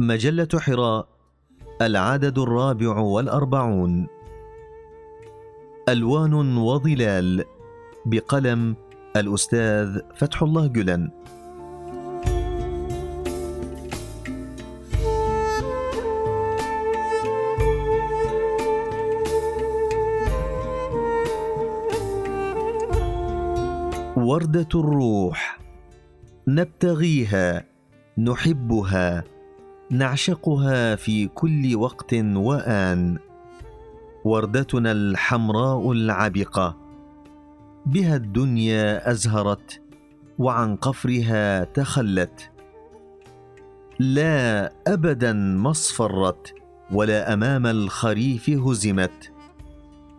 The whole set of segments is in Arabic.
مجلة حراء العدد الرابع والأربعون. ألوان وظلال بقلم الأستاذ فتح الله جلن. وردة الروح نبتغيها نحبها. نعشقها في كل وقت وآن. وردتنا الحمراء العبقة. بها الدنيا أزهرت وعن قفرها تخلت. لا أبدا ما اصفرت ولا أمام الخريف هزمت.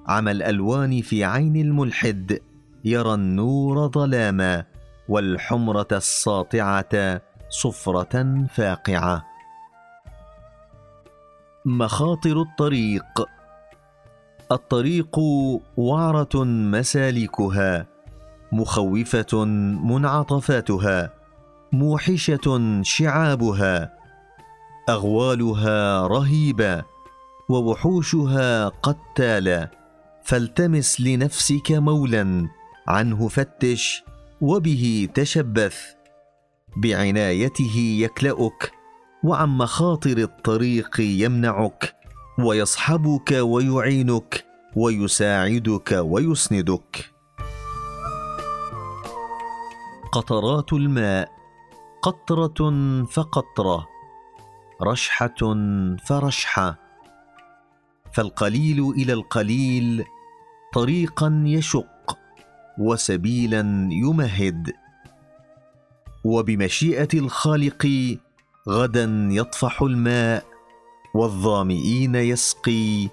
عمى الألوان في عين الملحد يرى النور ظلاما والحمرة الساطعة صفرة فاقعة. مخاطر الطريق. الطريق وعره مسالكها مخوفة منعطفاتها موحشة شعابها. أغوالها رهيبة ووحوشها قتاله فالتمس لنفسك مولا عنه فتش وبه تشبث. بعنايته يكلأك وعن مخاطر الطريق يمنعك ويصحبك ويعينك ويساعدك ويسندك. قطرات الماء قطرة فقطرة رشحة فرشحة. فالقليل إلى القليل طريقا يشق وسبيلا يمهد. وبمشيئة الخالق غدا يطفح الماء والظامئين يسقي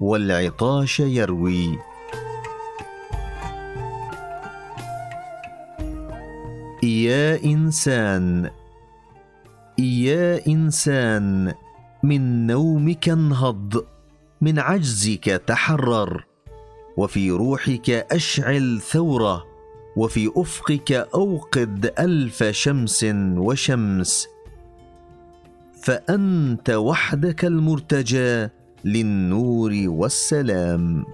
والعطاش يروي. يا إنسان يا إنسان من نومك انهض من عجزك تحرر. وفي روحك أشعل ثورة وفي أفقك أوقد ألف شمس وشمس. فأنت وحدك المرتجى للنور والسلام.